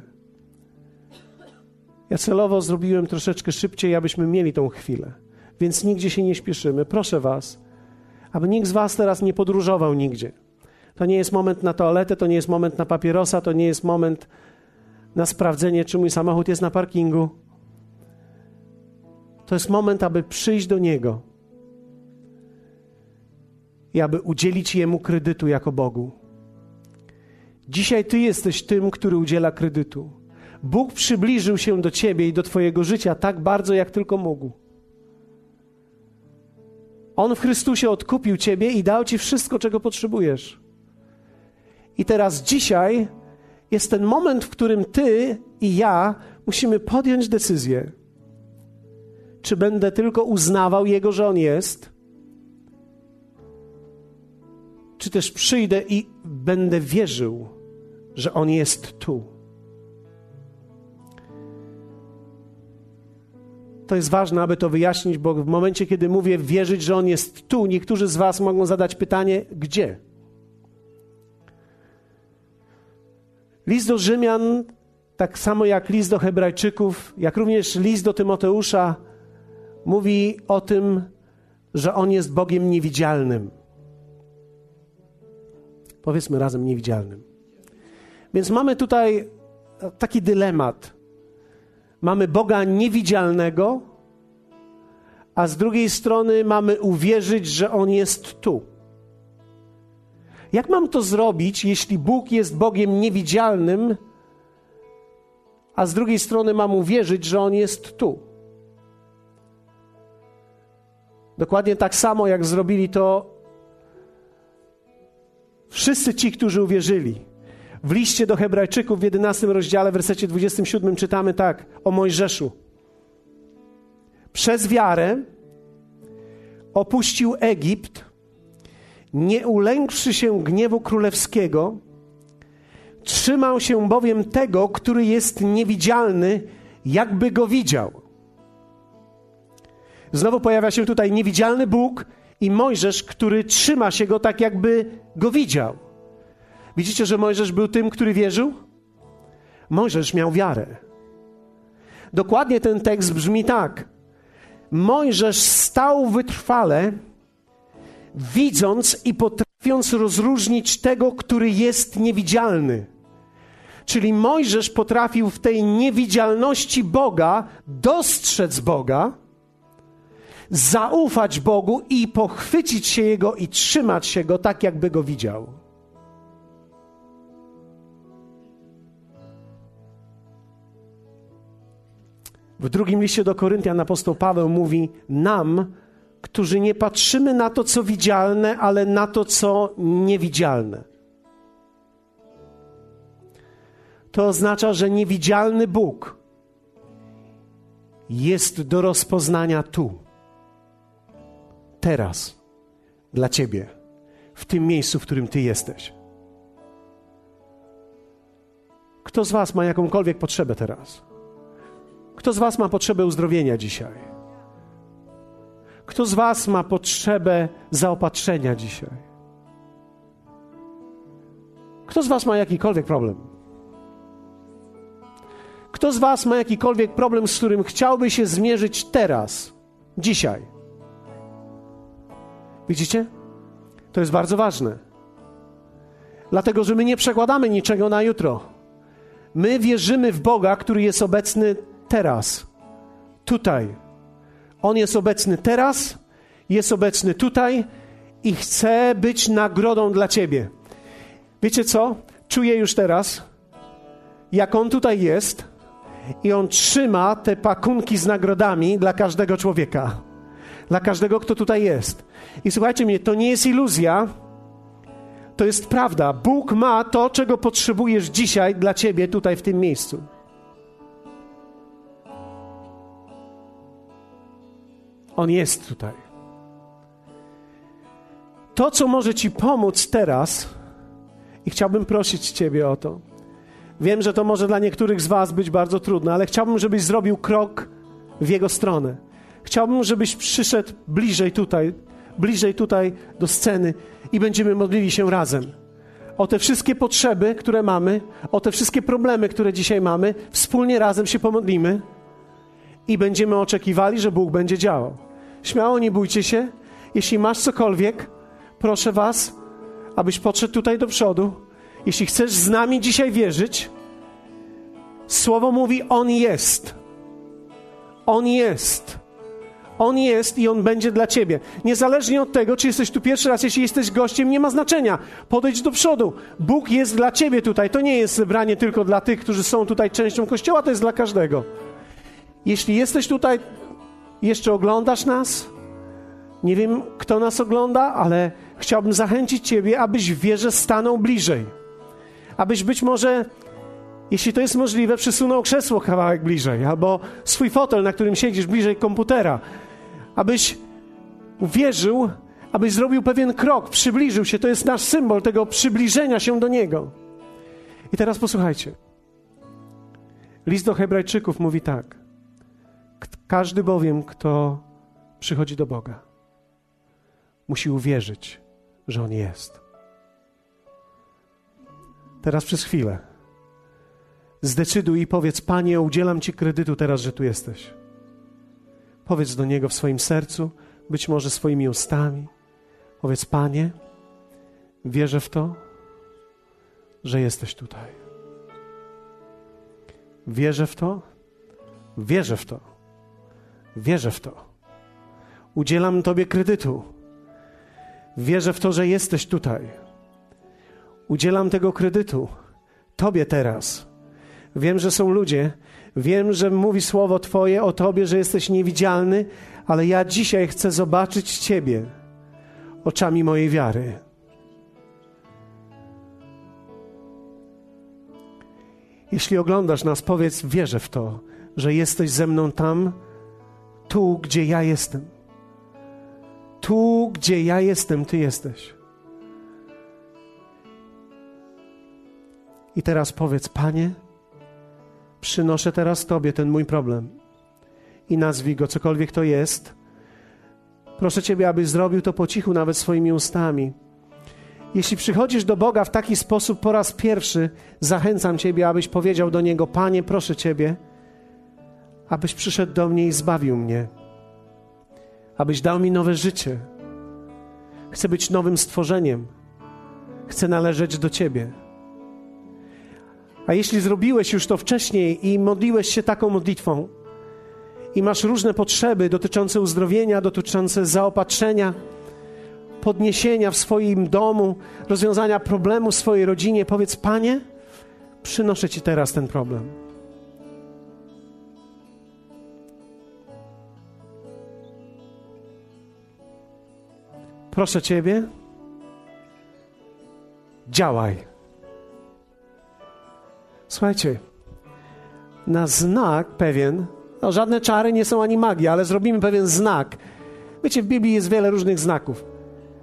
ja celowo zrobiłem troszeczkę szybciej, abyśmy mieli tą chwilę, więc nigdzie się nie śpieszymy. Proszę Was, aby nikt z Was teraz nie podróżował nigdzie. To nie jest moment na toaletę, to nie jest moment na papierosa, to nie jest moment na sprawdzenie, czy mój samochód jest na parkingu. To jest moment, aby przyjść do Niego i aby udzielić Jemu kredytu jako Bogu. Dzisiaj Ty jesteś tym, który udziela kredytu. Bóg przybliżył się do ciebie i do twojego życia tak bardzo, jak tylko mógł. On w Chrystusie odkupił ciebie i dał ci wszystko, czego potrzebujesz. I teraz dzisiaj jest ten moment, w którym ty i ja musimy podjąć decyzję. Czy będę tylko uznawał Jego, że On jest, czy też przyjdę i będę wierzył, że On jest tu. To jest ważne, aby to wyjaśnić, bo w momencie, kiedy mówię wierzyć, że On jest tu, niektórzy z Was mogą zadać pytanie, gdzie? List do Rzymian, tak samo jak list do Hebrajczyków, jak również list do Tymoteusza, mówi o tym, że On jest Bogiem niewidzialnym. Powiedzmy razem niewidzialnym. Więc mamy tutaj taki dylemat. Mamy Boga niewidzialnego, a z drugiej strony mamy uwierzyć, że On jest tu. Jak mam to zrobić, jeśli Bóg jest Bogiem niewidzialnym, a z drugiej strony mam uwierzyć, że On jest tu? Dokładnie tak samo, jak zrobili to wszyscy ci, którzy uwierzyli. W liście do Hebrajczyków w 11 rozdziale, w wersecie 27 czytamy tak o Mojżeszu. Przez wiarę opuścił Egipt, nie ulękłszy się gniewu królewskiego, trzymał się bowiem tego, który jest niewidzialny, jakby go widział. Znowu pojawia się tutaj niewidzialny Bóg i Mojżesz, który trzyma się go tak, jakby go widział. Widzicie, że Mojżesz był tym, który wierzył? Mojżesz miał wiarę. Dokładnie ten tekst brzmi tak. Mojżesz stał wytrwale, widząc i potrafiąc rozróżnić tego, który jest niewidzialny. Czyli Mojżesz potrafił w tej niewidzialności Boga dostrzec Boga, zaufać Bogu i pochwycić się Jego i trzymać się Go tak, jakby Go widział. W drugim liście do Koryntian apostoł Paweł mówi nam, którzy nie patrzymy na to, co widzialne, ale na to, co niewidzialne. To oznacza, że niewidzialny Bóg jest do rozpoznania tu, teraz, dla Ciebie, w tym miejscu, w którym Ty jesteś. Kto z Was ma jakąkolwiek potrzebę teraz? Kto z Was ma potrzebę uzdrowienia dzisiaj? Kto z Was ma potrzebę zaopatrzenia dzisiaj? Kto z Was ma jakikolwiek problem? Kto z Was ma jakikolwiek problem, z którym chciałby się zmierzyć teraz, dzisiaj? Widzicie? To jest bardzo ważne. Dlatego, że my nie przekładamy niczego na jutro. My wierzymy w Boga, który jest obecny teraz, tutaj. On jest obecny teraz, jest obecny tutaj i chce być nagrodą dla ciebie. Wiecie co? Czuję już teraz, jak on tutaj jest i on trzyma te pakunki z nagrodami dla każdego człowieka, dla każdego, kto tutaj jest. I słuchajcie mnie, to nie jest iluzja. To jest prawda. Bóg ma to, czego potrzebujesz dzisiaj dla ciebie tutaj w tym miejscu. On jest tutaj. To, co może Ci pomóc teraz, i chciałbym prosić Ciebie o to. Wiem, że to może dla niektórych z Was być bardzo trudne, ale chciałbym, żebyś zrobił krok w Jego stronę. Chciałbym, żebyś przyszedł bliżej tutaj, bliżej tutaj do sceny i będziemy modlili się razem. O te wszystkie potrzeby, które mamy, o te wszystkie problemy, które dzisiaj mamy, wspólnie razem się pomodlimy i będziemy oczekiwali, że Bóg będzie działał. Śmiało, nie bójcie się. Jeśli masz cokolwiek, proszę Was, abyś podszedł tutaj do przodu. Jeśli chcesz z nami dzisiaj wierzyć, Słowo mówi: On jest. On jest. On jest i On będzie dla Ciebie. Niezależnie od tego, czy jesteś tu pierwszy raz, jeśli jesteś gościem, nie ma znaczenia. Podejdź do przodu. Bóg jest dla Ciebie tutaj. To nie jest zebranie tylko dla tych, którzy są tutaj częścią Kościoła, to jest dla każdego. Jeśli jesteś tutaj jeszcze oglądasz nas? Nie wiem, kto nas ogląda, ale chciałbym zachęcić Ciebie, abyś w wierze stanął bliżej. Abyś być może, jeśli to jest możliwe, przesunął krzesło kawałek bliżej, albo swój fotel, na którym siedzisz, bliżej komputera. Abyś uwierzył, abyś zrobił pewien krok, przybliżył się. To jest nasz symbol tego przybliżenia się do Niego. I teraz posłuchajcie. List do Hebrajczyków mówi tak. Każdy bowiem, kto przychodzi do Boga, musi uwierzyć, że On jest. Teraz przez chwilę zdecyduj i powiedz: Panie, udzielam Ci kredytu teraz, że tu jesteś. Powiedz do Niego w swoim sercu, być może swoimi ustami. Powiedz: Panie, wierzę w to, że jesteś tutaj. Wierzę w to, wierzę w to Wierzę w to. Udzielam Tobie kredytu. Wierzę w to, że jesteś tutaj. Udzielam tego kredytu Tobie teraz. Wiem, że są ludzie, wiem, że mówi słowo Twoje o Tobie, że jesteś niewidzialny, ale ja dzisiaj chcę zobaczyć Ciebie oczami mojej wiary. Jeśli oglądasz nas, powiedz, wierzę w to, że jesteś ze mną tam, tu, gdzie ja jestem. Tu, gdzie ja jestem, Ty jesteś. I teraz powiedz, Panie, przynoszę teraz Tobie ten mój problem i nazwij go, cokolwiek to jest. Proszę Ciebie, abyś zrobił to po cichu, nawet swoimi ustami. Jeśli przychodzisz do Boga w taki sposób po raz pierwszy, zachęcam Ciebie, abyś powiedział do Niego: Panie, proszę Ciebie, abyś przyszedł do mnie i zbawił mnie, abyś dał mi nowe życie. Chcę być nowym stworzeniem, chcę należeć do Ciebie. A jeśli zrobiłeś już to wcześniej i modliłeś się taką modlitwą, i masz różne potrzeby dotyczące uzdrowienia, dotyczące zaopatrzenia, podniesienia w swoim domu, rozwiązania problemu w swojej rodzinie, powiedz: Panie, przynoszę Ci teraz ten problem. Proszę Ciebie, działaj. Słuchajcie, na znak pewien, no, żadne czary nie są ani magia, ale zrobimy pewien znak. Wiecie, w Biblii jest wiele różnych znaków.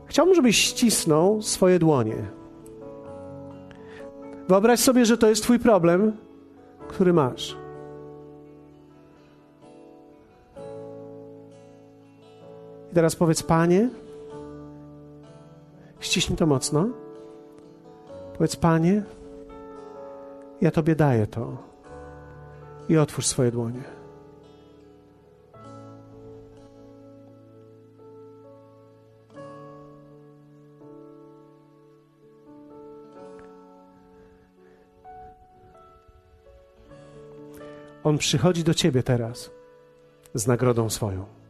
Chciałbym, żebyś ścisnął swoje dłonie. Wyobraź sobie, że to jest Twój problem, który masz. I teraz powiedz, Panie, ściśnij to mocno. Powiedz, Panie, ja Tobie daję to. I otwórz swoje dłonie. On przychodzi do ciebie teraz z nagrodą swoją.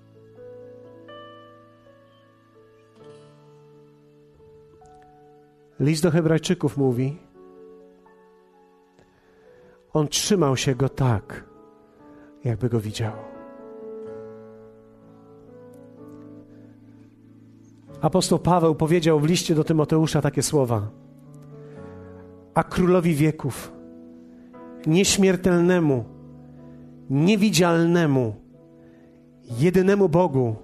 List do Hebrajczyków mówi: On trzymał się go tak, jakby go widział. Apostoł Paweł powiedział w liście do Tymoteusza takie słowa: A królowi wieków, nieśmiertelnemu, niewidzialnemu, jedynemu Bogu,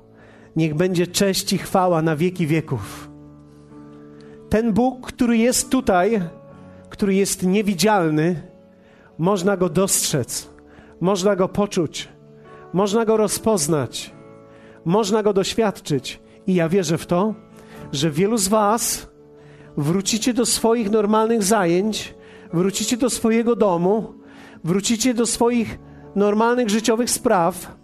niech będzie cześć i chwała na wieki wieków. Ten Bóg, który jest tutaj, który jest niewidzialny, można go dostrzec, można go poczuć, można go rozpoznać, można go doświadczyć. I ja wierzę w to, że wielu z Was wrócicie do swoich normalnych zajęć, wrócicie do swojego domu, wrócicie do swoich normalnych życiowych spraw.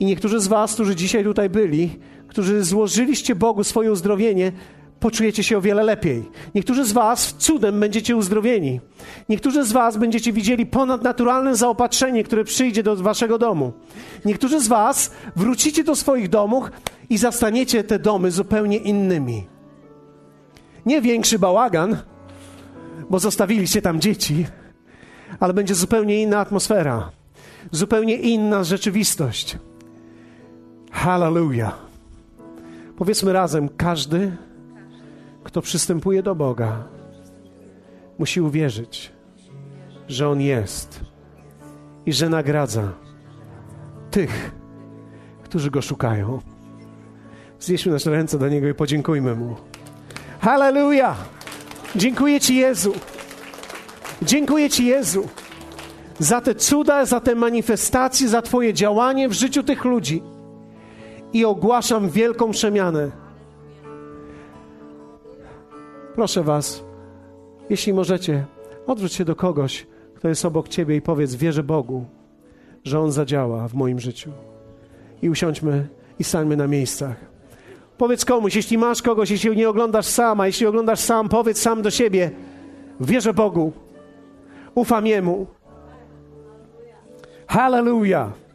I niektórzy z Was, którzy dzisiaj tutaj byli, którzy złożyliście Bogu swoje uzdrowienie, poczujecie się o wiele lepiej. Niektórzy z Was cudem będziecie uzdrowieni. Niektórzy z Was będziecie widzieli ponadnaturalne zaopatrzenie, które przyjdzie do Waszego domu. Niektórzy z Was wrócicie do swoich domów i zastaniecie te domy zupełnie innymi. Nie większy bałagan, bo zostawiliście tam dzieci, ale będzie zupełnie inna atmosfera zupełnie inna rzeczywistość. Hallelujah. Powiedzmy razem, każdy, kto przystępuje do Boga, musi uwierzyć, że On jest i że nagradza tych, którzy Go szukają. Znieśmy nasze ręce do Niego i podziękujmy Mu. Hallelujah! Dziękuję Ci, Jezu. Dziękuję Ci, Jezu za te cuda, za te manifestacje, za Twoje działanie w życiu tych ludzi. I ogłaszam wielką przemianę. Proszę Was, jeśli możecie, odwróć się do kogoś, kto jest obok Ciebie i powiedz: Wierzę Bogu, że On zadziała w moim życiu. I usiądźmy i stańmy na miejscach. Powiedz komuś, jeśli masz kogoś, jeśli nie oglądasz sama, jeśli oglądasz sam, powiedz sam do siebie: Wierzę Bogu, ufam Jemu Hallelujah.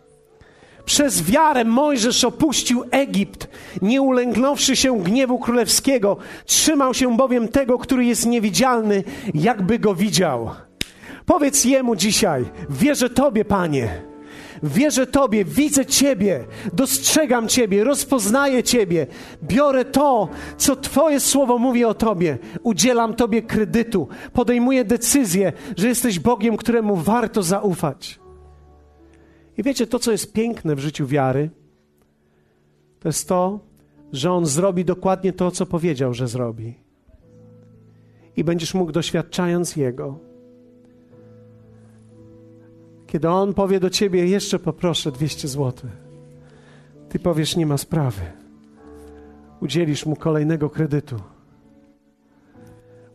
Przez wiarę Mojżesz opuścił Egipt, nie ulęknąwszy się gniewu królewskiego, trzymał się bowiem tego, który jest niewidzialny, jakby go widział. Powiedz jemu dzisiaj: Wierzę Tobie, Panie. Wierzę Tobie, widzę Ciebie, dostrzegam Ciebie, rozpoznaję Ciebie. Biorę to, co Twoje słowo mówi o Tobie. Udzielam Tobie kredytu. Podejmuję decyzję, że jesteś Bogiem, któremu warto zaufać. I wiecie, to, co jest piękne w życiu wiary, to jest to, że On zrobi dokładnie to, co powiedział, że zrobi. I będziesz mógł, doświadczając Jego, kiedy On powie do ciebie, jeszcze poproszę 200 zł, ty powiesz, nie ma sprawy. Udzielisz mu kolejnego kredytu.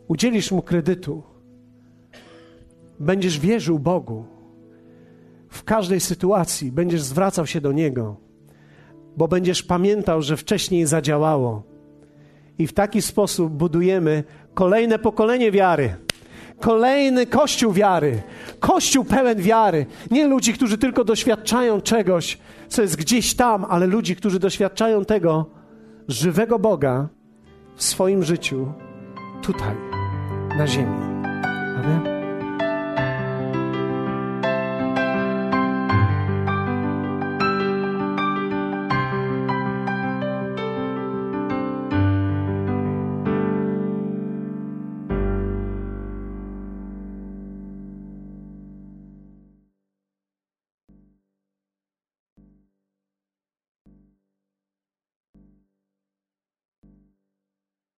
Udzielisz mu kredytu. Będziesz wierzył Bogu. W każdej sytuacji będziesz zwracał się do Niego, bo będziesz pamiętał, że wcześniej zadziałało. I w taki sposób budujemy kolejne pokolenie wiary. Kolejny kościół wiary. Kościół pełen wiary. Nie ludzi, którzy tylko doświadczają czegoś, co jest gdzieś tam, ale ludzi, którzy doświadczają tego żywego Boga w swoim życiu tutaj, na ziemi. Amen.